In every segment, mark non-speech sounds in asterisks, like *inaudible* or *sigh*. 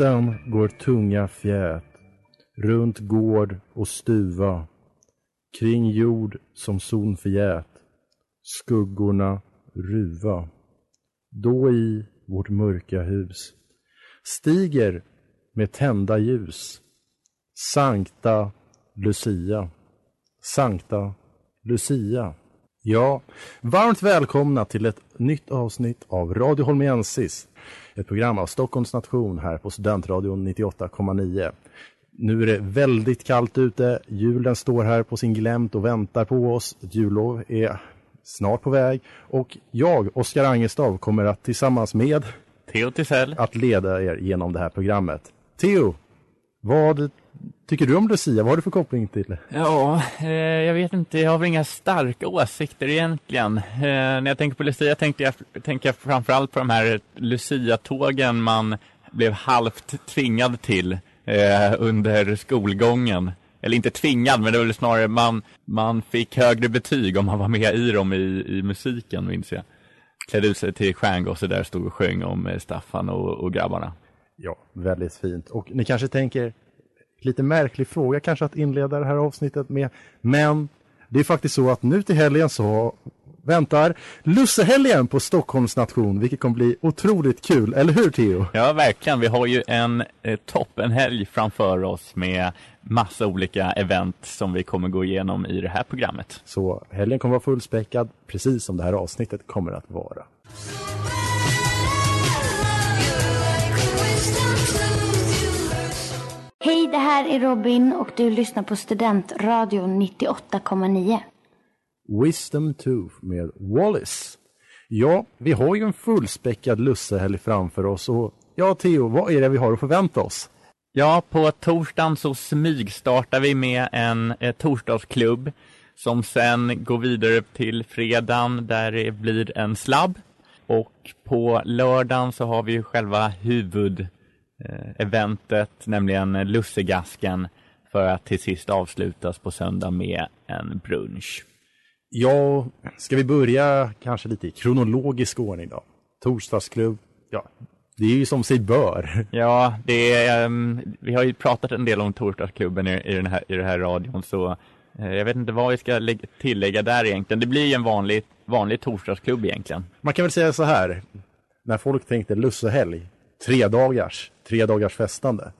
Natten går tunga fjät runt gård och stuva kring jord som son förgät skuggorna ruva. Då i vårt mörka hus stiger med tända ljus Sankta Lucia. Sankta Lucia. Ja, varmt välkomna till ett nytt avsnitt av Radio Holmiensis. Ett program av Stockholms nation här på Studentradion 98,9. Nu är det väldigt kallt ute. Julen står här på sin glänt och väntar på oss. Ett jullov är snart på väg. Och jag, Oskar Angestav, kommer att tillsammans med Theo Tisell att leda er genom det här programmet. Theo, vad tycker du om Lucia? Vad har du för koppling till det? Ja, eh, jag vet inte. Jag har väl inga starka åsikter egentligen. Eh, när jag tänker på Lucia tänker jag, tänker jag framförallt på de här Lucia-tågen man blev halvt tvingad till eh, under skolgången. Eller inte tvingad, men det var väl snarare man, man fick högre betyg om man var med i dem i, i musiken, minns jag. Klädde ut sig till stjärngosse där stod och sjöng om eh, Staffan och, och grabbarna. Ja, väldigt fint. Och ni kanske tänker, lite märklig fråga kanske att inleda det här avsnittet med, men det är faktiskt så att nu till helgen så väntar Lussehelgen på Stockholms nation, vilket kommer bli otroligt kul, eller hur Theo? Ja, verkligen. Vi har ju en eh, toppenhelg framför oss med massa olika event som vi kommer gå igenom i det här programmet. Så helgen kommer vara fullspäckad, precis som det här avsnittet kommer att vara. Det här är Robin och du lyssnar på Studentradion 98,9. Wisdom Tooth med Wallace. Ja, vi har ju en fullspäckad lussehelg framför oss och ja, Theo, vad är det vi har att förvänta oss? Ja, på torsdagen så smygstartar vi med en eh, torsdagsklubb som sen går vidare till fredagen där det blir en slabb. Och på lördagen så har vi ju själva huvudeventet, nämligen Lussegasken, för att till sist avslutas på söndag med en brunch. Ja, ska vi börja kanske lite i kronologisk ordning då? Torsdagsklubb, ja, det är ju som sig bör. Ja, det är, um, vi har ju pratat en del om torsdagsklubben i, i, den här, i den här radion, så eh, jag vet inte vad vi ska lägga, tillägga där egentligen. Det blir ju en vanlig, vanlig torsdagsklubb egentligen. Man kan väl säga så här, när folk tänkte lussehelg, tre dagars, tre dagars festande.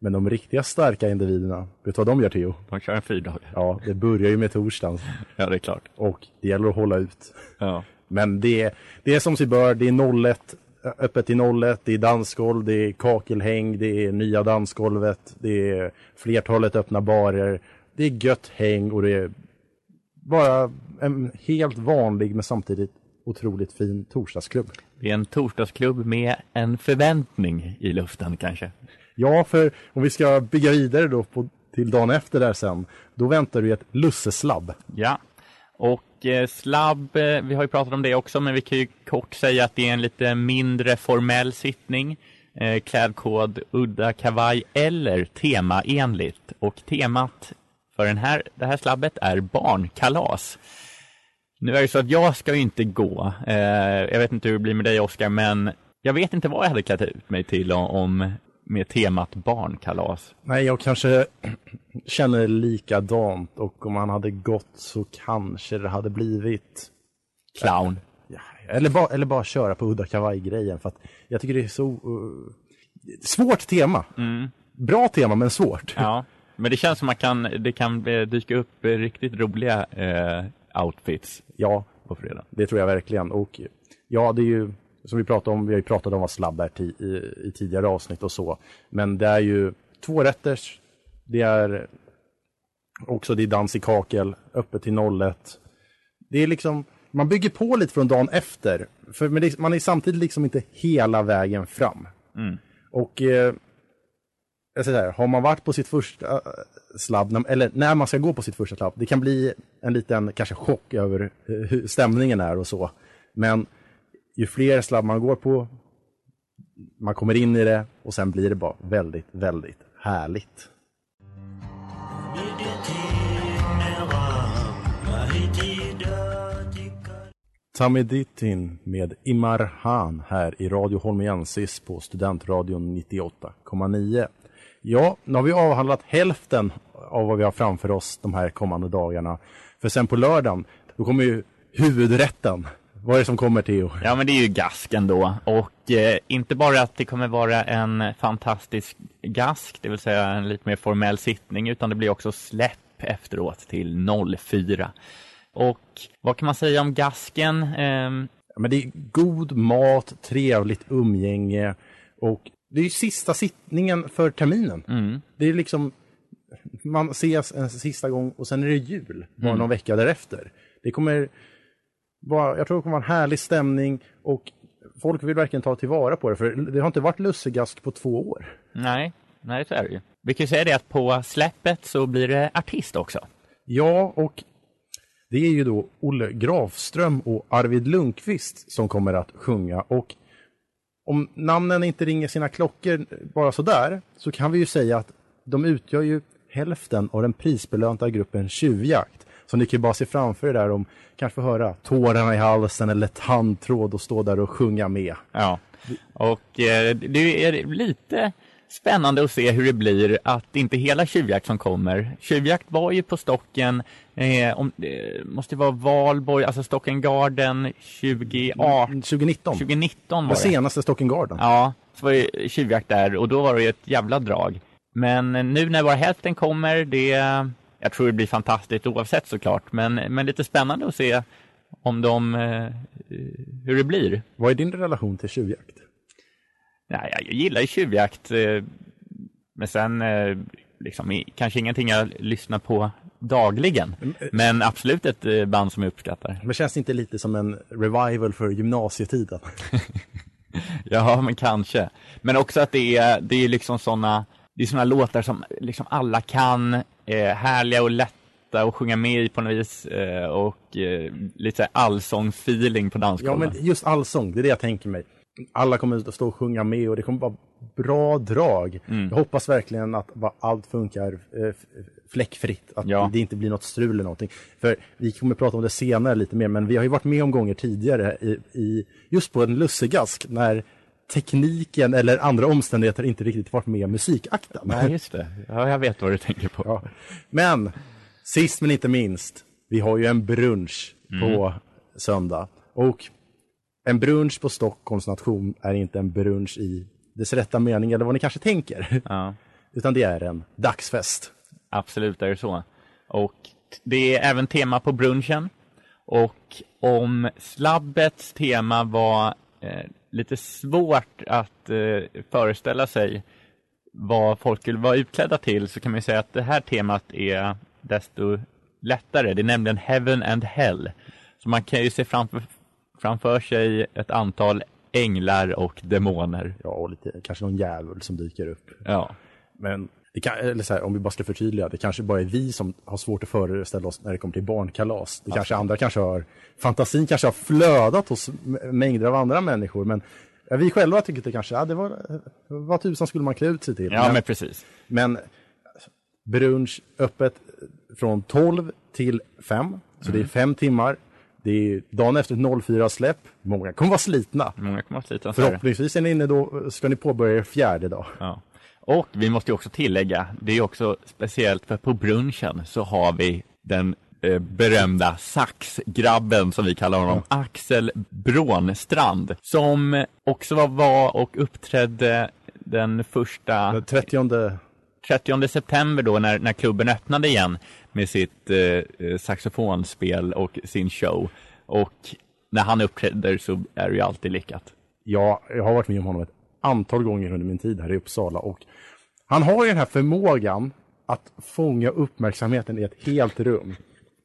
Men de riktiga starka individerna, vet du vad de gör Theo? De kör en fyrdagar. Ja, det börjar ju med torsdagen. Ja, det är klart. Och det gäller att hålla ut. Ja. Men det, det är som sig bör, det är 01, öppet till 01, det är dansgolv, det är kakelhäng, det är nya dansgolvet, det är flertalet öppna barer, det är gött häng och det är bara en helt vanlig men samtidigt otroligt fin torsdagsklubb. Det är en torsdagsklubb med en förväntning i luften kanske. Ja, för om vi ska bygga vidare då på, till dagen efter där sen, då väntar du ett lusseslabb. Ja, och eh, slabb, eh, vi har ju pratat om det också, men vi kan ju kort säga att det är en lite mindre formell sittning. Eh, klädkod, udda kavaj eller temaenligt. Och temat för den här, det här slabbet är barnkalas. Nu är det så att jag ska ju inte gå. Eh, jag vet inte hur det blir med dig Oskar, men jag vet inte vad jag hade klätt ut mig till om, om med temat barnkalas. Nej, jag kanske *clears throat* känner likadant och om han hade gått så kanske det hade blivit Clown. Ja, eller, bara, eller bara köra på udda kavaj-grejen för att jag tycker det är så uh, svårt tema. Mm. Bra tema men svårt. Ja, men det känns som att man kan, det kan eh, dyka upp riktigt roliga eh, outfits Ja, på fredag. det tror jag verkligen. Och ja det är ju som vi pratade om, vi har ju pratat om vad slabb är i, i tidigare avsnitt och så. Men det är ju tvårätters, det är också det är dans i kakel, öppet till 01. Det är liksom, man bygger på lite från dagen efter. För man är samtidigt liksom inte hela vägen fram. Mm. Och eh, jag säger så här, har man varit på sitt första äh, slabb, eller när man ska gå på sitt första slabb, det kan bli en liten kanske chock över eh, hur stämningen är och så. Men ju fler slabb man går på, man kommer in i det och sen blir det bara väldigt, väldigt härligt. Tamiditin med Imar Han här i Radio Holmiensis på Studentradion 98,9. Ja, nu har vi avhandlat hälften av vad vi har framför oss de här kommande dagarna. För sen på lördagen, då kommer ju huvudrätten. Vad är det som kommer Theo? Ja, men det är ju gasken då. Och eh, inte bara att det kommer vara en fantastisk gask, det vill säga en lite mer formell sittning, utan det blir också släpp efteråt till 04. Och vad kan man säga om gasken? Ehm, Men det är god mat, trevligt umgänge och det är ju sista sittningen för terminen. mm, Det är liksom, man ses en sista gång och sen är det jul, bara Mm. någon vecka därefter. Det kommer vara, jag tror det kommer vara en härlig stämning och folk vill verkligen ta tillvara på det, för det har inte varit lussegask på två år. nej, nej, så är det ju. Vi kan ju säga det att på släppet så blir det artist också. Ja, och det är ju då Olle Grafström och Arvid Lundqvist som kommer att sjunga. Och om namnen inte ringer sina klockor bara sådär, så kan vi ju säga att de utgör ju hälften av den prisbelönta gruppen Tjuvjakt. Så ni kan ju bara se framför er där om kanske få höra tårarna i halsen eller tandtråd och stå där och sjunga med. Ja, och eh, det är lite spännande att se hur det blir att det inte hela Tjuvjakt som kommer. Tjuvjakt var ju på Stocken, eh, om, det måste vara Valborg, alltså Stocken Garden 2018, 2019, 2019 var det det. senaste Stocken Garden. Ja, så var det Tjuvjakt där och då var det ju ett jävla drag. Men nu när bara hälften kommer, det, jag tror det blir fantastiskt oavsett såklart, men, men lite spännande att se om de, eh, hur det blir. Vad är din relation till tjuvjakt? Nej, jag gillar ju tjuvjakt. eh, Men sen eh, liksom, kanske ingenting jag lyssnar på dagligen. Men absolut ett eh, band som jag uppskattar. Men känns det inte lite som en revival för gymnasietiden? *laughs* Ja, men kanske. Men också att det är, det är liksom sådana det är såna låtar som liksom alla kan, eh, härliga och lätta att sjunga med i på något vis eh, och eh, lite allsångsfeeling på Ja, dansgolvet. men just allsång, det är det jag tänker mig. Alla kommer att stå och sjunga med och det kommer vara bra drag. Mm. Jag hoppas verkligen att allt funkar eh, fläckfritt, att Ja. det inte blir något strul eller någonting. För vi kommer prata om det senare lite mer, men vi har ju varit med om gånger tidigare i, i just på en lussegask när tekniken eller andra omständigheter inte riktigt varit med musikakten. Nej, just det. Ja, jag vet vad du tänker på. Ja. Men sist men inte minst, vi har ju en brunch på söndag. Och en brunch på Stockholms nation är inte en brunch i dess rätta mening, eller vad ni kanske tänker. Ja. *laughs* Utan det är en dagsfest. Absolut är det så. Och det är även tema på brunchen. Och om slabbets tema var eh, lite svårt att eh, föreställa sig vad folk skulle vara utklädda till så kan man säga att det här temat är desto lättare. Det är nämligen Heaven and Hell. Så man kan ju se framför, framför sig ett antal änglar och demoner. Ja, och lite, kanske någon djävul som dyker upp. Ja. Men kan, eller så här, om vi bara ska förtydliga, det kanske bara är vi som har svårt att föreställa oss när det kommer till barnkalas. Det kanske andra kanske har, fantasin kanske har flödat hos mängder av andra människor. Men vi själva tycker att det kanske, ja det var, vad tusan skulle man klä ut sig till? Ja, men precis. Men brunch öppet från 12 till 5. Så det är fem timmar. Det är dagen efter ett 04-släpp. Många kommer vara slitna. Många kommer så här. Förhoppningsvis är ni inne då, ska ni påbörja er fjärde dag. Ja. Och vi måste ju också tillägga, det är också speciellt för på brunchen så har vi den eh, berömda saxgrabben som vi kallar honom, Axel Brånstrand, som också var, var och uppträdde den första Den 30 30 september då när, när klubben öppnade igen med sitt eh, eh, saxofonspel och sin show. Och när han uppträder så är det ju alltid lyckat. Ja, jag har varit med om honom ett antal gånger under min tid här i Uppsala och han har ju den här förmågan att fånga uppmärksamheten i ett helt rum.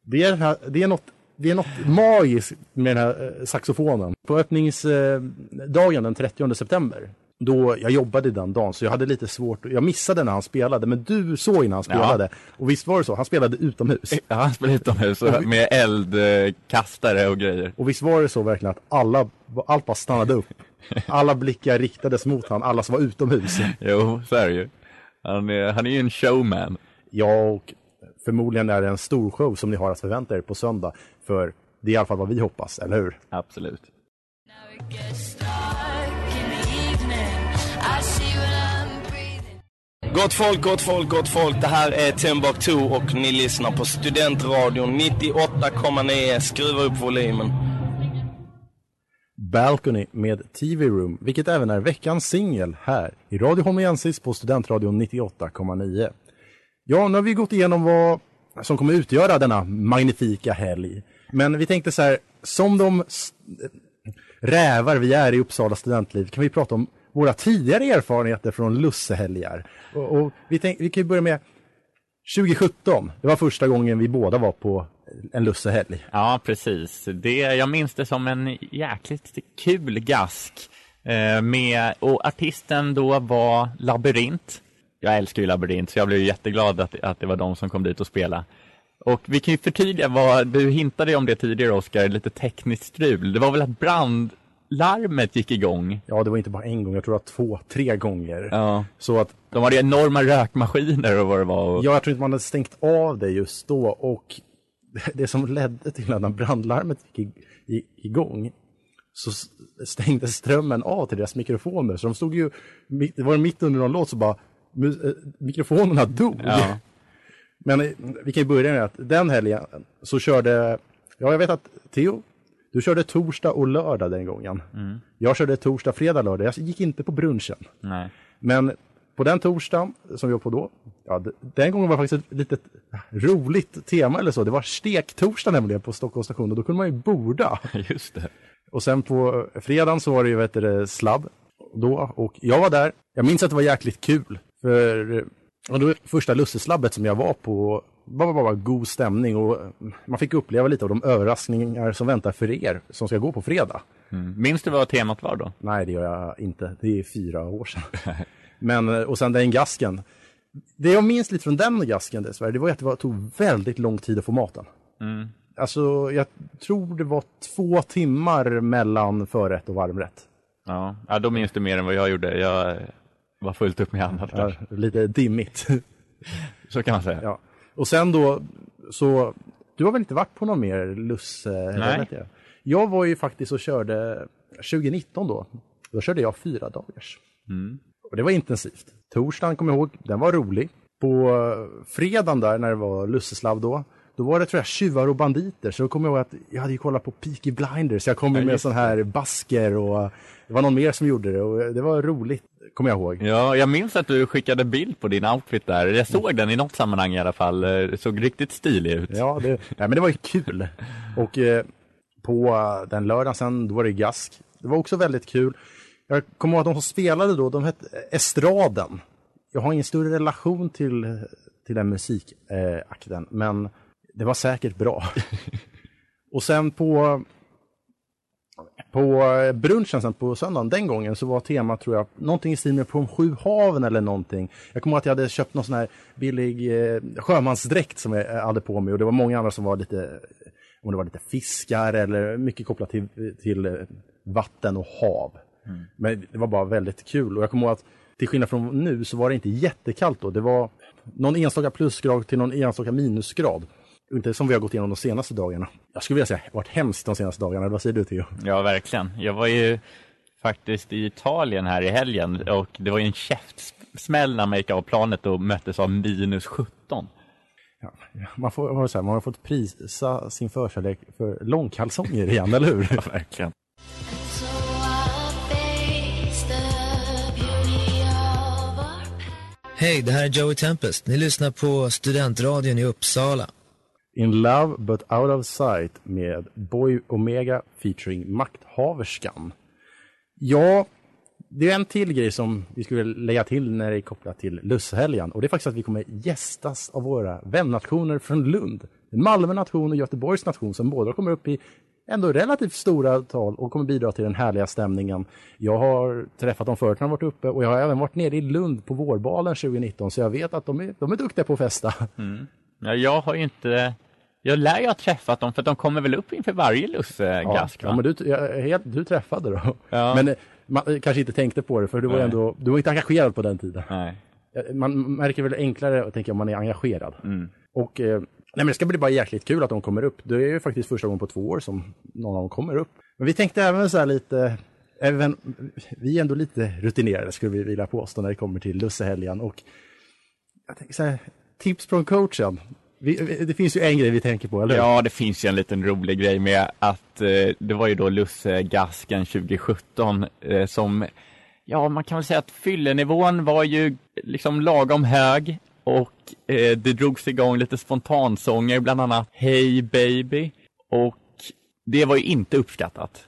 Det är, den här, det är, något, det är något magiskt med den här eh, saxofonen. På öppningsdagen eh, den 30 september, då jag jobbade den dagen så jag hade lite svårt, jag missade när han spelade, men du såg innan han spelade. Och visst var det så, han spelade utomhus. Ja, han spelade utomhus och med eldkastare och grejer. Och visst var det så verkligen att alla, allt bara stannade upp. Alla blickar riktades mot honom, alla som var utomhus. Jo, så är det ju. Han är, han är ju en showman. Ja, och förmodligen är det en stor show som ni har att förvänta er på söndag. För det är i alla fall vad vi hoppas, eller hur? Absolut. Gott folk, gott folk, gott folk. Det här är Timbuktu och ni lyssnar på Studentradion 98,9. Skruva upp volymen. Balcony med TV Room, vilket även är veckans singel här i Radio Homiensis på Studentradion 98,9. Ja, nu har vi gått igenom vad som kommer utgöra denna magnifika helg. Men vi tänkte så här, som de rävar vi är i Uppsala studentliv kan vi prata om våra tidigare erfarenheter från lussehelgar. Och, och vi, tänk, vi kan ju börja med 2017. Det var första gången vi båda var på en lussehelg. Ja, precis. Det, jag minns det som en jäkligt kul gask. Eh, med, och artisten då var Labyrint. Jag älskar ju Labyrint, så jag blev jätteglad att, att det var de som kom dit och spelade. Och vi kan ju förtydliga vad, du hintade om det tidigare Oskar, lite tekniskt strul. Det var väl att brand brandlarmet gick igång? Ja, det var inte bara en gång, jag tror att två, tre gånger. Ja. Så att, De hade enorma rökmaskiner och vad det var. Och... ja, jag tror inte man hade stängt av det just då och *laughs* det som ledde till att när brandlarmet gick igång så s- stängdes strömmen av till deras mikrofoner. Så de stod ju, det var mitt under någon låt så bara, eh, mikrofonerna dog. Ja. *laughs* Men eh, vi kan ju börja med att den helgen så körde, ja jag vet att Theo, du körde torsdag och lördag den gången. Mm. Jag körde torsdag, fredag, lördag. Jag gick inte på brunchen. Nej. Men på den torsdagen som vi var på då, ja, den gången var faktiskt ett litet roligt tema eller så. Det var stektorsdag nämligen på Stockholms station och då kunde man ju borda. *laughs* Just det. Och sen på fredagen så var det ju vet du, det, slabb då och jag var där. Jag minns att det var jäkligt kul. För och det var första lusseslabbet som jag var på bara, bara god stämning och man fick uppleva lite av de överraskningar som väntar för er som ska gå på fredag. Mm. Minns du vad temat var då? Nej, det gör jag inte. Det är fyra år sedan. *laughs* Men, eh, och sen den gasken. Det jag minns lite från den gasken dessvärre, det var att det tog väldigt lång tid att få maten. Mm. Alltså, jag tror det var två timmar mellan förrätt och varmrätt. Ja. ja, då minns du mer än vad jag gjorde. Jag var fullt upp med annat. Ja, lite dimmigt. *laughs* Så kan man säga. Ja. Och sen då, så, du har väl inte varit på någon mer lusse? Nej. jag. Jag var ju faktiskt och körde 2019 då. Då körde jag fyra dagars. Mm. Och det var intensivt. Torsdagen kommer jag ihåg, den var rolig. På eh, fredagen där när det var lusseslav då, då var det tror jag tjuvar och banditer. Så då kommer jag ihåg att jag hade ju kollat på Peaky Blinders. Jag kom Ja, med sån här basker och det var någon mer som gjorde det och det var roligt, kommer jag ihåg. Ja, jag minns att du skickade bild på din outfit där. Jag såg den i något sammanhang i alla fall. Det såg riktigt stilig ut. Ja, det, nej, men det var ju kul. Och eh, på eh, den lördagen sen, då var det gask. Det var också väldigt kul. Jag kommer ihåg att de som spelade då, de hette Estraden. Jag har ingen större relation till, till den musikakten, eh, men det var säkert bra. *laughs* Och sen på, på brunchen sen på söndagen, den gången så var temat tror jag någonting i stil med på sju haven eller någonting. Jag kommer ihåg att jag hade köpt någon sån här billig eh, sjömansdräkt som jag hade på mig och det var många andra som var lite, om det var lite fiskar eller mycket kopplat till, till eh, vatten och hav. Men det var bara väldigt kul och jag kommer ihåg att till skillnad från nu så var det inte jättekallt då. Det var någon enstaka plusgrad till någon enstaka minusgrad. Inte som vi har gått igenom de senaste dagarna. Jag skulle vilja säga varit hemskt de senaste dagarna. Vad säger du Theo? Ja, verkligen. Jag var ju faktiskt i Italien här i helgen och det var ju en käftsmäll när man gick av planet och möttes av minus 17. Man, får, så här, man har fått prisa sin förkärlek för långkalsonger igen, eller hur? *laughs* Ja, verkligen. Hej, det här är Joey Tempest. Ni lyssnar på Studentradion i Uppsala. In Love But Out of Sight med Boy Omega featuring Makthaverskan. Ja, det är en till grej som vi skulle lägga till när det är kopplat till Lussehelgen. Och det är faktiskt att vi kommer gästas av våra vännationer från Lund. Malmö nation och Göteborgs nation som båda kommer upp i ändå relativt stora tal och kommer bidra till den härliga stämningen. Jag har träffat dem förut när de varit uppe och jag har även varit nere i Lund på vårbalen 2019 så jag vet att de är, de är duktiga på att festa. Mm. Ja, jag har ju inte jag lär ju ha träffat dem för att de kommer väl upp inför varje lussegask ja, ja, men du, jag, helt, du träffade då. Ja. Men man kanske inte tänkte på det för du var Nej. ändå, du var inte engagerad på den tiden. Nej. Man märker väl enklare att tänka om man är engagerad. Mm. Och eh, nej, men det ska bli bara jäkligt kul att de kommer upp. Det är ju faktiskt första gången på två år som någon av dem kommer upp. Men vi tänkte även så här lite, även, vi är ändå lite rutinerade skulle vi vilja påstå när det kommer till lussehelgen. Och jag tänker så här, tips från coachen. Vi, det finns ju en grej vi tänker på, eller hur? Ja, det finns ju en liten rolig grej med att eh, det var ju då Lussegasken 2017 eh, som, ja man kan väl säga att fyllenivån var ju liksom lagom hög och eh, det drogs igång lite spontansånger, bland annat Hey baby och det var ju inte uppskattat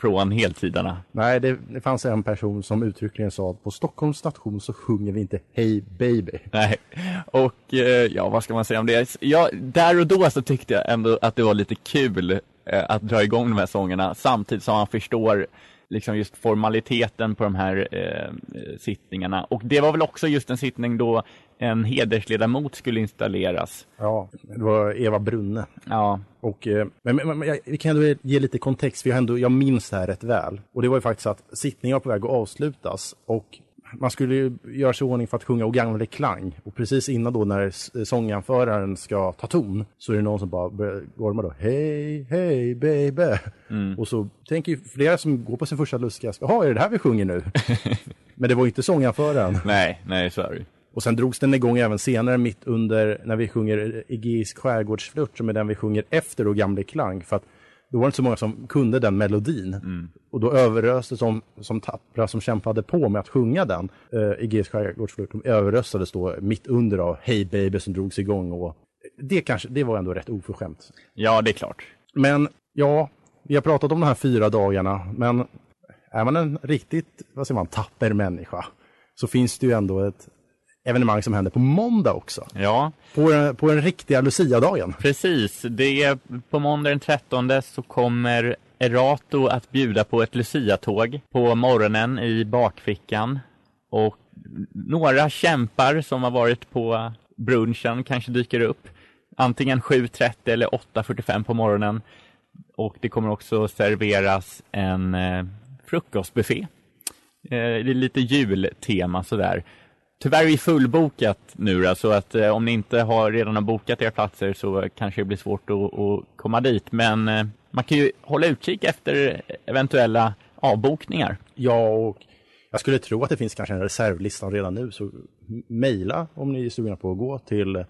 från heltidarna. Nej, det, det fanns en person som uttryckligen sa att på Stockholms station så sjunger vi inte Hey baby. Nej, och eh, ja, vad ska man säga om det? Ja, där och då så tyckte jag ändå att det var lite kul eh, att dra igång de här sångerna samtidigt som man förstår liksom just formaliteten på de här eh, sittningarna. Och det var väl också just en sittning då en hedersledamot skulle installeras. Ja, det var Eva Brunne. Ja. Och, eh, men, men, men jag, vi kan ändå ge lite kontext, för jag, ändå, jag minns det här rätt väl. Och det var ju faktiskt att sittningen var på väg att avslutas och man skulle ju göra sig i ordning för att sjunga O gamle klang. Och precis innan då när s- sånganföraren ska ta ton så är det någon som bara börjar gorma då. Hej, hej baby. Mm. Och så tänker ju flera som går på sin första lustgast, jaha är det det här vi sjunger nu? *laughs* Men det var ju inte sånganföraren. Nej, nej så är det. Och sen drogs den igång även senare mitt under när vi sjunger Egeisk skärgårdsflört som är den vi sjunger efter och gamle klang. För att då var det inte så många som kunde den melodin. Och då överröstes de som tappra som kämpade på med att sjunga den. Uh, Egeisk skärgårdsflört, de överröstades då mitt under av Hey baby som drogs igång. Och det, kanske, det var ändå rätt oförskämt. Ja, det är klart. Men ja, vi har pratat om de här fyra dagarna, men är man en riktigt, vad säger man, tapper människa så finns det ju ändå ett evenemang som händer på måndag också. Ja. På, på den riktiga Lucia-dagen. Precis, det är på måndag den 13 så kommer Erato att bjuda på ett Lucia-tåg på morgonen i bakfickan. Och några kämpar som har varit på brunchen kanske dyker upp. Antingen 7.30 eller 8.45 på morgonen. Och det kommer också serveras en eh, frukostbuffé. Eh, det är lite jultema sådär. Tyvärr är vi fullbokat nu då, så att eh, om ni inte har redan har bokat era platser så eh, kanske det blir svårt att, att komma dit. Men eh, man kan ju hålla utkik efter eventuella avbokningar. Ja, och jag skulle tro att det finns kanske en reservlista redan nu, så mejla om ni är sugna på att gå till,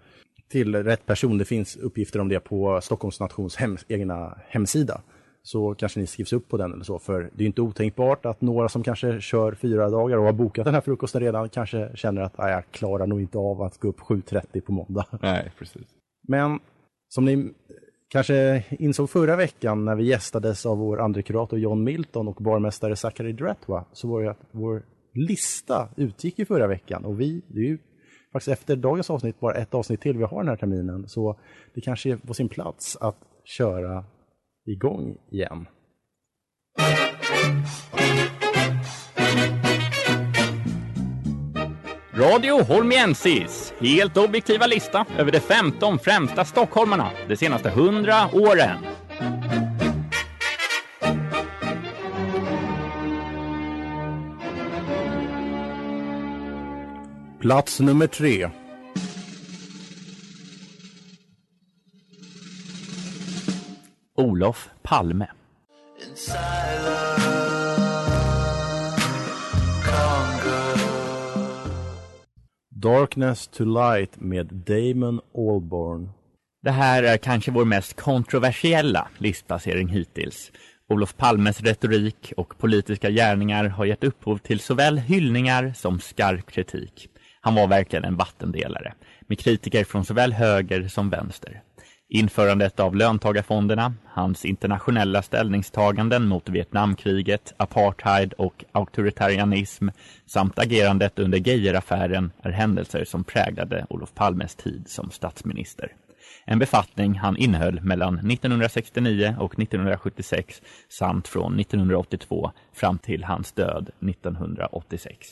till rätt person. Det finns uppgifter om det på Stockholms nations hem, egna hemsida. Så kanske ni skrivs upp på den eller så, för det är inte otänkbart att några som kanske kör fyra dagar och har bokat den här frukosten redan kanske känner att "Nej, jag klarar nog inte av att gå upp 7.30 på måndag. *laughs* Nej, precis. Men som ni kanske insåg förra veckan när vi gästades av vår andre kurator John Milton och barmästare Zachary Dratwa så var det att vår lista utgick ju förra veckan och vi, det är ju faktiskt efter dagens avsnitt bara ett avsnitt till vi har den här terminen så det kanske är på sin plats att köra igång igen. Radio Holmiensis, helt objektiva lista över de 15 främsta stockholmarna de senaste 100 åren. Plats nummer tre. Olof Palme. Darkness to Light med Damon Albarn. Det här är kanske vår mest kontroversiella listplacering hittills. Olof Palmes retorik och politiska gärningar har gett upphov till såväl hyllningar som skarp kritik. Han var verkligen en vattendelare, med kritiker från såväl höger som vänster. Införandet av löntagarfonderna, hans internationella ställningstaganden mot Vietnamkriget, apartheid och auktoritarianism samt agerandet under Geijeraffären är händelser som präglade Olof Palmes tid som statsminister. En befattning han innehöll mellan 1969 och 1976 samt från 1982 fram till hans död 1986.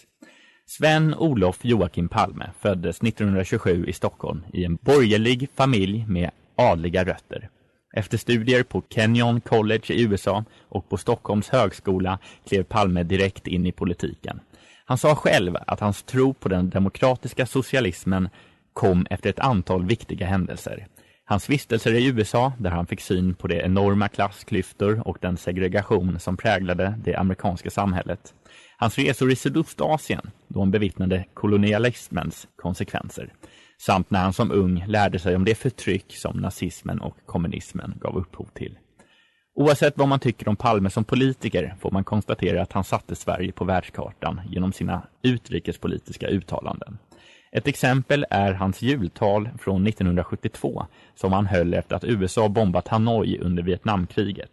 Sven Olof Joakim Palme föddes 1927 i Stockholm i en borgerlig familj med adliga rötter. Efter studier på Kenyon College i USA och på Stockholms högskola klev Palme direkt in i politiken. Han sa själv att hans tro på den demokratiska socialismen kom efter ett antal viktiga händelser. Hans vistelser i USA, där han fick syn på de enorma klassklyftor och den segregation som präglade det amerikanska samhället. Hans resor i Sydostasien, då han bevittnade kolonialismens konsekvenser. Samt när han som ung lärde sig om det förtryck som nazismen och kommunismen gav upphov till. Oavsett vad man tycker om Palme som politiker får man konstatera att han satte Sverige på världskartan genom sina utrikespolitiska uttalanden. Ett exempel är hans jultal från 1972 som han höll efter att USA bombat Hanoi under Vietnamkriget.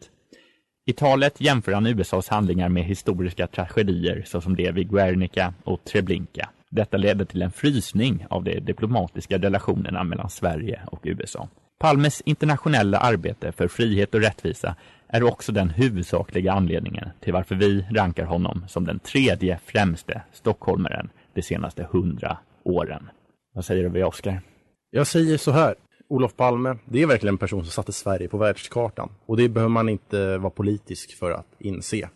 I talet jämför han USAs handlingar med historiska tragedier såsom det vid Guernica och Treblinka. Detta ledde till en frysning av de diplomatiska relationerna mellan Sverige och USA. Palmes internationella arbete för frihet och rättvisa är också den huvudsakliga anledningen till varför vi rankar honom som den tredje främste stockholmaren de senaste hundra åren. Vad säger du Oskar? Jag säger så här. Olof Palme, det är verkligen en person som satte Sverige på världskartan. Och det behöver man inte vara politisk för att inse.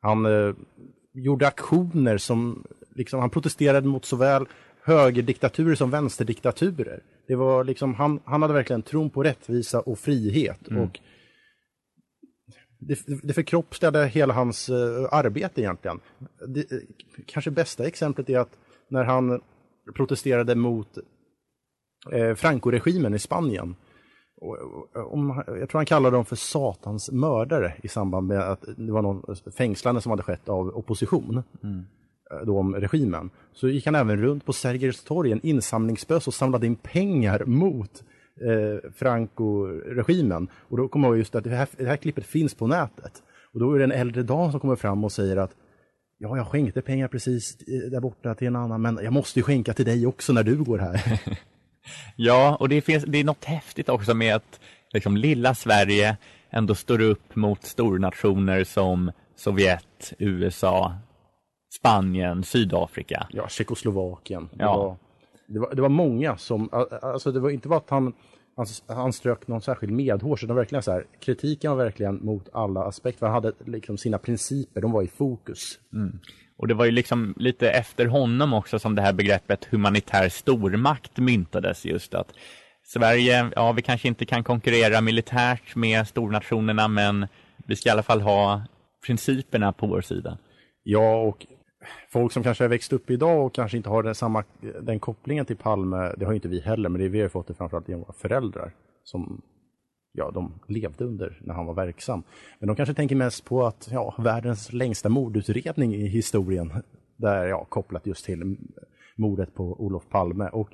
Han eh, gjorde aktioner som, liksom, han protesterade mot såväl högerdiktaturer som vänsterdiktaturer. Det var liksom, han, han hade verkligen tron på rättvisa och frihet. Mm. Och det, det förkroppsligade hela hans uh, arbete egentligen. Det, kanske bästa exemplet är att när han protesterade mot eh, Franco-regimen i Spanien. Och, och, om, jag tror han kallade dem för satans mördare i samband med att det var någon fängslande som hade skett av opposition. Mm. Eh, då om regimen. Så gick han även runt på Sergels torg, en insamlingsbös och samlade in pengar mot eh, Franco-regimen. Och då kommer jag ihåg just att det här, det här klippet finns på nätet. Och då är det en äldre dam som kommer fram och säger att Ja, jag skänkte pengar precis eh, där borta till en annan, men jag måste ju skänka till dig också när du går här. *laughs* Ja, och det, finns, det är något häftigt också med att liksom, lilla Sverige ändå står upp mot stornationer som Sovjet, USA, Spanien, Sydafrika. Ja, Tjeckoslovakien. Det, Ja. var, det, var, det var många som, alltså det var inte bara att han, han, han strök någon särskild medhårs, utan verkligen så här, kritiken var verkligen mot alla aspekter. Han hade liksom sina principer, de var i fokus. Mm. Och det var ju liksom lite efter honom också som det här begreppet humanitär stormakt myntades just att Sverige, ja vi kanske inte kan konkurrera militärt med stornationerna men vi ska i alla fall ha principerna på vår sida. Ja, och folk som kanske har växt upp idag och kanske inte har den, samma, den kopplingen till Palme, det har ju inte vi heller, men det vi har fått det framförallt genom våra föräldrar som ja, de levde under när han var verksam. Men de kanske tänker mest på att ja, världens längsta mordutredning i historien, där ja, kopplat just till mordet på Olof Palme. Och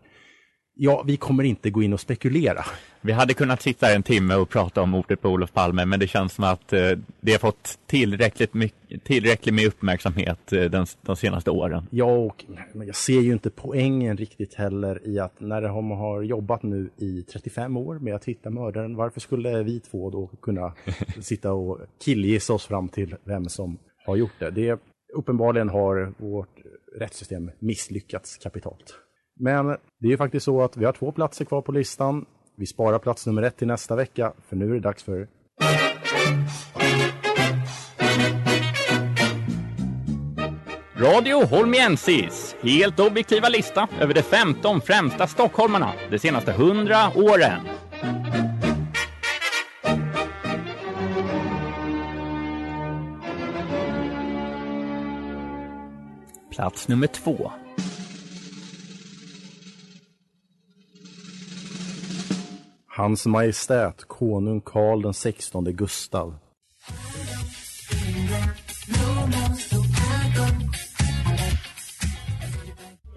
ja, vi kommer inte gå in och spekulera. Vi hade kunnat sitta en timme och prata om mordet på Olof Palme men det känns som att eh, det har fått tillräckligt, mycket, tillräckligt med uppmärksamhet eh, den, de senaste åren. Ja, och men jag ser ju inte poängen riktigt heller i att när de har jobbat nu i 35 år med att hitta mördaren, varför skulle vi två då kunna *laughs* sitta och killgissa oss fram till vem som har gjort det? det uppenbarligen har vårt rättssystem misslyckats kapitalt. Men det är ju faktiskt så att vi har två platser kvar på listan. Vi sparar plats nummer ett till nästa vecka, för nu är det dags för Radio Holmiensis, helt objektiva lista över de 15 främsta stockholmarna de senaste 100 åren. Plats nummer två. Hans Majestät konung Karl den 16 Gustav.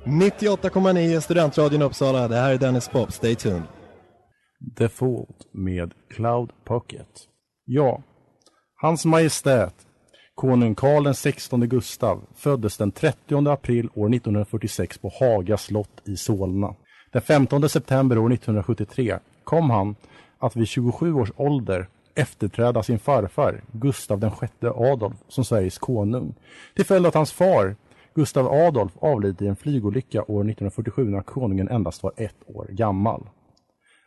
–98,9 Studentradion Uppsala. Det här är Dennis Pop. Stay tuned. Default med Cloud Pocket. Ja, Hans Majestät konung Karl den 16 Gustav föddes den 30 april år 1946 på Haga slott i Solna. Den 15 september år 1973 kom han att vid 27 års ålder efterträda sin farfar Gustav den sjätte Adolf som Sveriges konung. Till följd av att hans far Gustav Adolf avlidit i en flygolycka år 1947 när konungen endast var ett år gammal.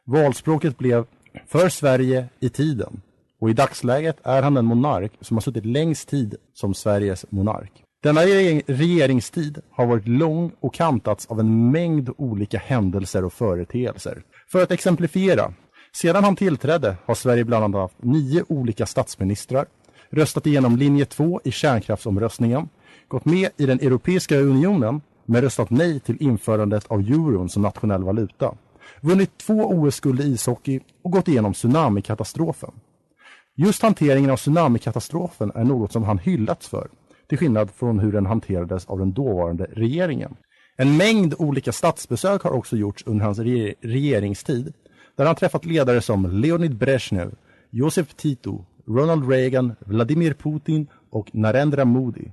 Valspråket blev för Sverige i tiden och i dagsläget är han den monark som har suttit längst tid som Sveriges monark. Denna regeringstid har varit lång och kantats av en mängd olika händelser och företeelser. För att exemplifiera, sedan han tillträdde har Sverige bland annat haft nio olika statsministrar, röstat igenom linje 2 i kärnkraftsomröstningen, gått med i den Europeiska unionen men röstat nej till införandet av euron som nationell valuta, vunnit två OS-guld i ishockey och gått igenom tsunamikatastrofen. Just hanteringen av tsunamikatastrofen är något som han hyllats för, till skillnad från hur den hanterades av den dåvarande regeringen. En mängd olika statsbesök har också gjorts under hans re regeringstid, där han träffat ledare som Leonid Brezhnev, Josef Tito, Ronald Reagan, Vladimir Putin och Narendra Modi.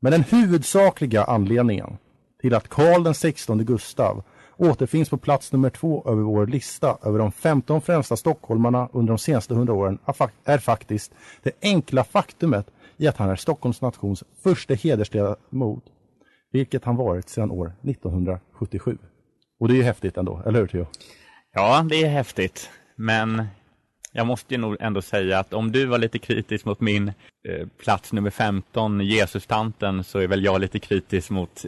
Men den huvudsakliga anledningen till att Karl den 16 Gustav återfinns på plats nummer två över vår lista över de 15 främsta stockholmarna under de senaste 100 åren är faktiskt det enkla faktumet i att han är Stockholms nations första hedersledamot, vilket han varit sedan år 1977. Och det är ju häftigt ändå, eller hur Theo? Ja, det är häftigt, men jag måste ju nog ändå säga att om du var lite kritisk mot min eh, plats nummer 15, Jesus-tanten, så är väl jag lite kritisk mot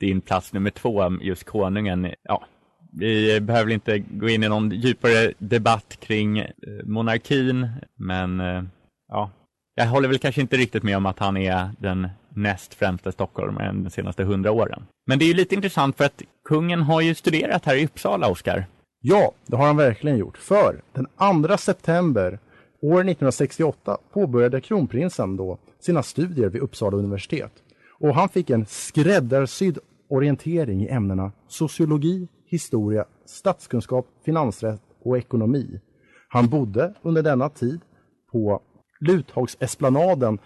din plats nummer två, just konungen. Ja, vi behöver inte gå in i någon djupare debatt kring eh, monarkin, men eh, ja, jag håller väl kanske inte riktigt med om att han är den näst främsta stockholmaren de senaste hundra åren. Men det är ju lite intressant för att kungen har ju studerat här i Uppsala, Oskar. Ja, det har han verkligen gjort. För den 2 september år 1968 påbörjade kronprinsen då sina studier vid Uppsala universitet. Och han fick en skräddarsydd orientering i ämnena sociologi, historia, statskunskap, finansrätt och ekonomi. Han bodde under denna tid på Luthagsesplanaden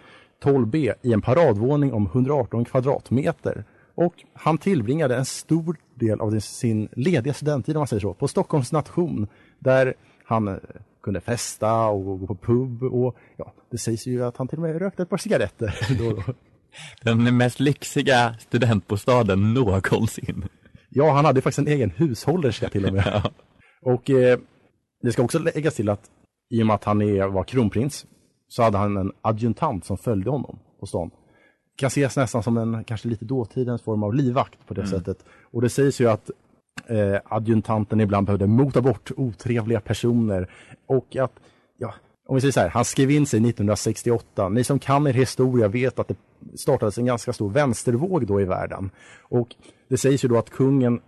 12B i en paradvåning om 118 kvadratmeter och han tillbringade en stor del av sin lediga studenttid, om man säger så, på Stockholms nation där han eh, kunde festa och gå på pub och ja, det sägs ju att han till och med rökte ett par cigaretter då *laughs* och då. Den mest lyxiga studentbostaden någonsin. Ja, han hade faktiskt en egen hushållerska till och med. *laughs* ja. Och eh, det ska också läggas till att i och med att han är, var kronprins så hade han en adjutant som följde honom på stan. Kan ses nästan som en kanske lite dåtidens form av livvakt på det mm. sättet. Och det sägs ju att eh, adjutanten ibland behövde mota bort otrevliga personer och att ja, om vi säger så här, han skrev in sig 1968. Ni som kan er historia vet att det startades en ganska stor vänstervåg då i världen. Och det sägs ju då att kungen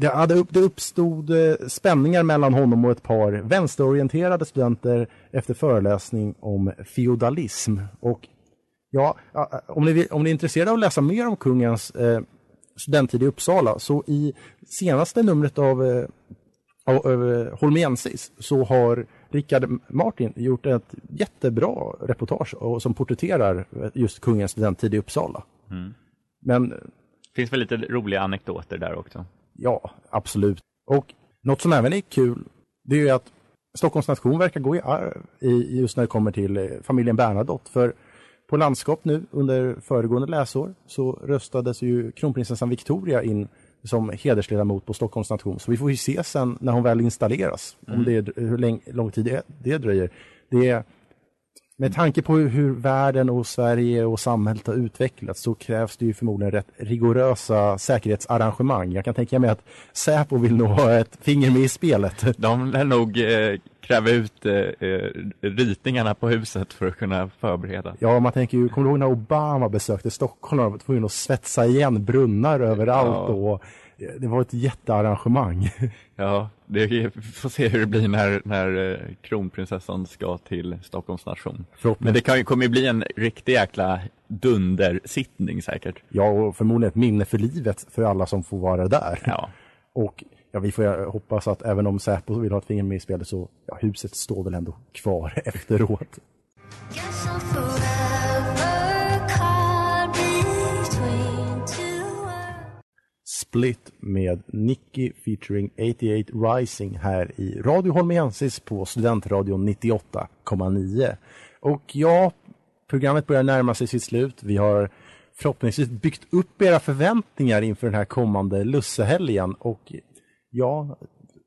det, hade, det uppstod eh, spänningar mellan honom och ett par vänsterorienterade studenter efter föreläsning om feodalism. Och ja, om ni, om ni är intresserade av att läsa mer om kungens eh, studenttid i Uppsala så i senaste numret av, eh, av, av Holmiensis så har Rickard Martin gjort ett jättebra reportage och, som porträtterar just kungens studenttid i Uppsala. Mm. Men... Finns väl lite roliga anekdoter där också? Ja, absolut. Och något som även är kul, det är ju att Stockholms nation verkar gå i arv i, just när det kommer till eh, familjen Bernadotte. För på landskap nu under föregående läsår så röstades ju kronprinsessan Victoria in som hedersledamot på Stockholms nation. Så vi får ju se sen när hon väl installeras, mm. om det är, hur lång tid det, det dröjer. Det är, med tanke på hur världen och Sverige och samhället har utvecklats så krävs det ju förmodligen rätt rigorösa säkerhetsarrangemang. Jag kan tänka mig att Säpo vill nog ha ett finger med i spelet. *laughs* De lär nog eh, kräva ut eh, eh, ritningarna på huset för att kunna förbereda. Ja, man tänker ju, kommer du ihåg när Obama besökte Stockholm och var tvungen att svetsa igen brunnar överallt ja. och det var ett jättearrangemang. *laughs* Ja, det, vi får se hur det blir när, när eh, kronprinsessan ska till Stockholms nation. Men det kan, kommer ju bli en riktig jäkla dundersittning säkert. Ja, och förmodligen ett minne för livet för alla som får vara där. Ja. *laughs* Och ja, vi får hoppas att även om Säpo vill ha ett finger med i spelet så ja, huset står väl ändå kvar *laughs* efteråt. Split med Nicky featuring 88 Rising här i Radio Holmiensis på Studentradion 98,9. Och ja, programmet börjar närma sig sitt slut. Vi har förhoppningsvis byggt upp era förväntningar inför den här kommande lussehelgen och ja,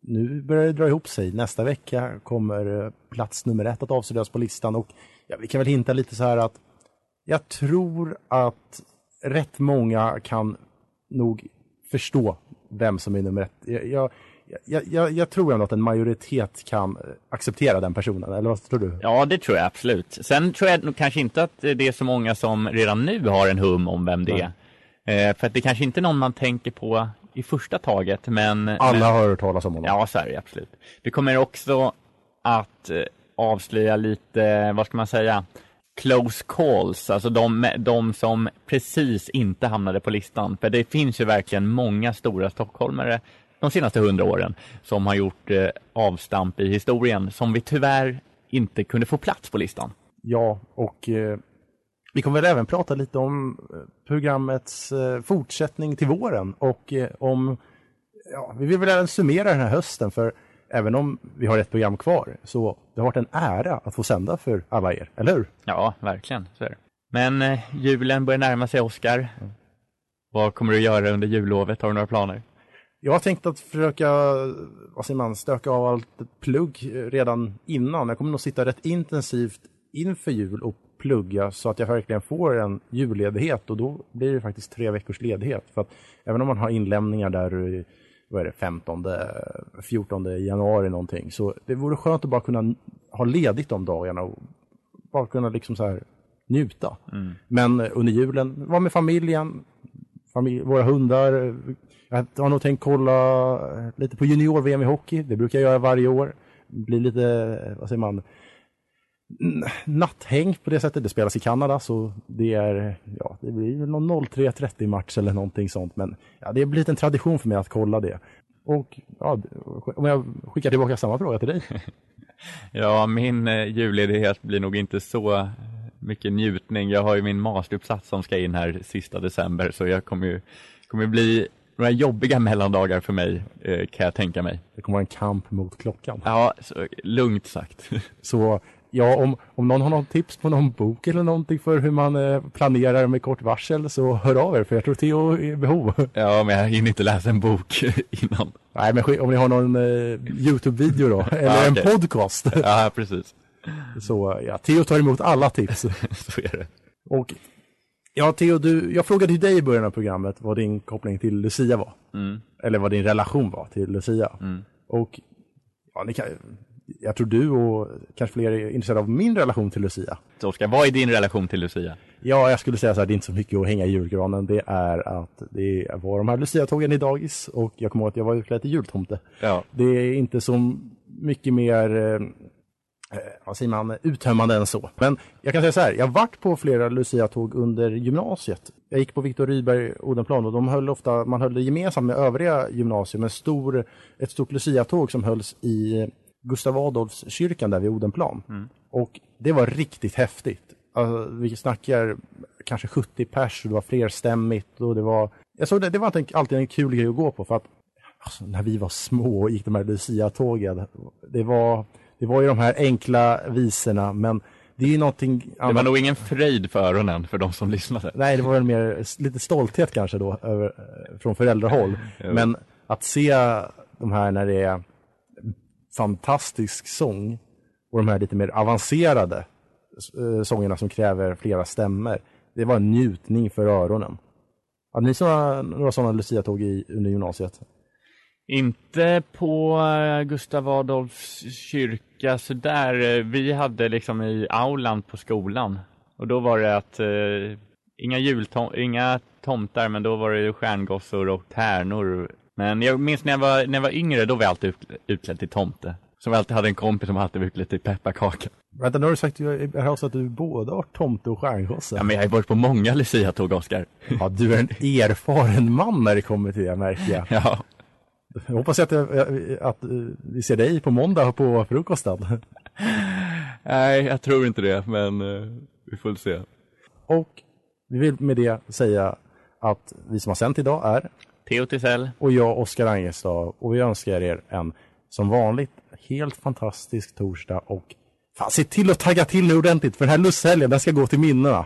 nu börjar det dra ihop sig. Nästa vecka kommer eh, plats nummer ett att avslöjas på listan och ja, vi kan väl hinta lite så här att jag tror att rätt många kan nog förstå vem som är nummer ett. Jag, jag, jag, jag, jag tror ändå att en majoritet kan acceptera den personen, eller vad tror du? Ja, det tror jag absolut. Sen tror jag kanske inte att det är så många som redan nu har en hum om vem det är. Eh, för att det kanske inte är någon man tänker på i första taget, men... Alla men, har hört talas om honom. Ja, så är det absolut. Vi kommer också att eh, avslöja lite, vad ska man säga, close calls, alltså de, de som precis inte hamnade på listan. För det finns ju verkligen många stora stockholmare de senaste hundra åren som har gjort eh, avstamp i historien som vi tyvärr inte kunde få plats på listan. Ja, och eh, vi kommer väl även prata lite om eh, programmets eh, fortsättning till våren och eh, om, ja, vi vill väl även summera den här hösten för även om vi har ett program kvar så det har varit en ära att få sända för alla er, eller hur? Ja, verkligen. Så är det. Men eh, julen börjar närma sig, Oskar. Mm. Vad kommer du göra under jullovet? Har du några planer? Jag har tänkt att försöka vad säger man, stöka av allt plugg redan innan. Jag kommer nog sitta rätt intensivt inför jul och plugga så att jag verkligen får en julledighet och då blir det faktiskt tre veckors ledighet. För att även om man har inlämningar där vad är det, 15, 14 januari någonting. Så det vore skönt att bara kunna ha ledigt de dagarna och bara kunna liksom så här njuta. Mm. Men under julen, vara med familjen, familj, våra hundar. Jag har nog tänkt kolla lite på junior-VM i hockey. Det brukar jag göra varje år. Blir lite, vad säger man, natthäng på det sättet. Det spelas i Kanada så det är, ja, det blir någon 03.30 match eller någonting sånt. Men ja, det har blivit en tradition för mig att kolla det. Och ja, om jag skickar tillbaka samma fråga till dig. *laughs* ja, min eh, julledighet blir nog inte så mycket njutning. Jag har ju min masteruppsats som ska in här sista december så jag kommer ju kommer bli några jobbiga mellandagar för mig eh, kan jag tänka mig. Det kommer vara en kamp mot klockan. Ja, lugnt sagt. *laughs* så ja, om, om någon har någon tips på någon bok eller någonting för hur man eh, planerar med kort varsel så hör av er för jag tror Theo är i behov. Ja, men jag hinner inte läsa en bok *laughs* innan. Nej, men om ni har någon eh, Youtube-video då, *laughs* eller ja, okay. en podcast. Ja, precis. *laughs* Så ja, Theo tar emot alla tips. så är det. Och ja, Theo, du, jag frågade dig i början av programmet vad din koppling till Lucia var. Mm. Eller vad din relation var till Lucia. Mm. Och ja, ni kan, jag tror du och kanske fler är intresserade av min relation till Lucia. Så Oskar, vad är din relation till Lucia? Ja, jag skulle säga så här, det är inte så mycket att hänga i julgranen. Det är att det var de här Lucia-tågen i dagis och jag kommer ihåg att jag var utklädd till jultomte. Ja. Det är inte så mycket mer eh, vad säger man, uttömmande än så. Men jag kan säga så här, jag varit på flera Lucia-tåg under gymnasiet. Jag gick på Viktor Rydberg Odenplan och de höll ofta, man höll det gemensamt med övriga gymnasier med stor, ett stort Lucia-tåg som hölls i Gustav Adolfs kyrkan där vid Odenplan. Mm. Och det var riktigt häftigt. Alltså, vi snackar kanske 70 pers, det var flerstämmigt och det var... Jag såg det, det var alltid en kul grej att gå på för att alltså, när vi var små och gick de här Lucia-tågen, det var, det var ju de här enkla visorna men det är ju någonting annat. Det var nog ingen fröjd för öronen för de som lyssnade. Nej, det var väl mer lite stolthet kanske då över, från föräldrahåll. men att se de här när det är fantastisk sång och de här lite mer avancerade eh, sångerna som kräver flera stämmer. Det var en njutning för öronen. Hade ni såna, några sådana Lucia-tåg under gymnasiet? Inte på eh, Gustav Adolfs kyrka sådär. Vi hade liksom i aulan på skolan. Och då var det att eh, inga, jultom inga tomtar, men då var det stjärngossor och tärnor men jag minns när jag var, när jag var yngre, då var jag alltid utklädd till tomte. Som alltid hade en kompis som alltid var utklädd till pepparkaka. Vänta, nu har du sagt här att du både har tomte och stjärngosse. Ja, men jag har varit på många Lucia-tåg, Oskar. Ja, du är en erfaren man när det kommer till det, märker jag. Ja. Jag hoppas att, jag, att eh, vi ser dig på måndag på frukosten. Nej, jag tror inte det, men eh, vi får se. Och vi vill med det säga att vi som har sänt idag är Theo Tisell och jag, Oskar Angestad. Och vi önskar er en, som vanligt, helt fantastisk torsdag. Och fan, se till att tagga till nu ordentligt, för den här lusthelgen, den ska gå till minnena.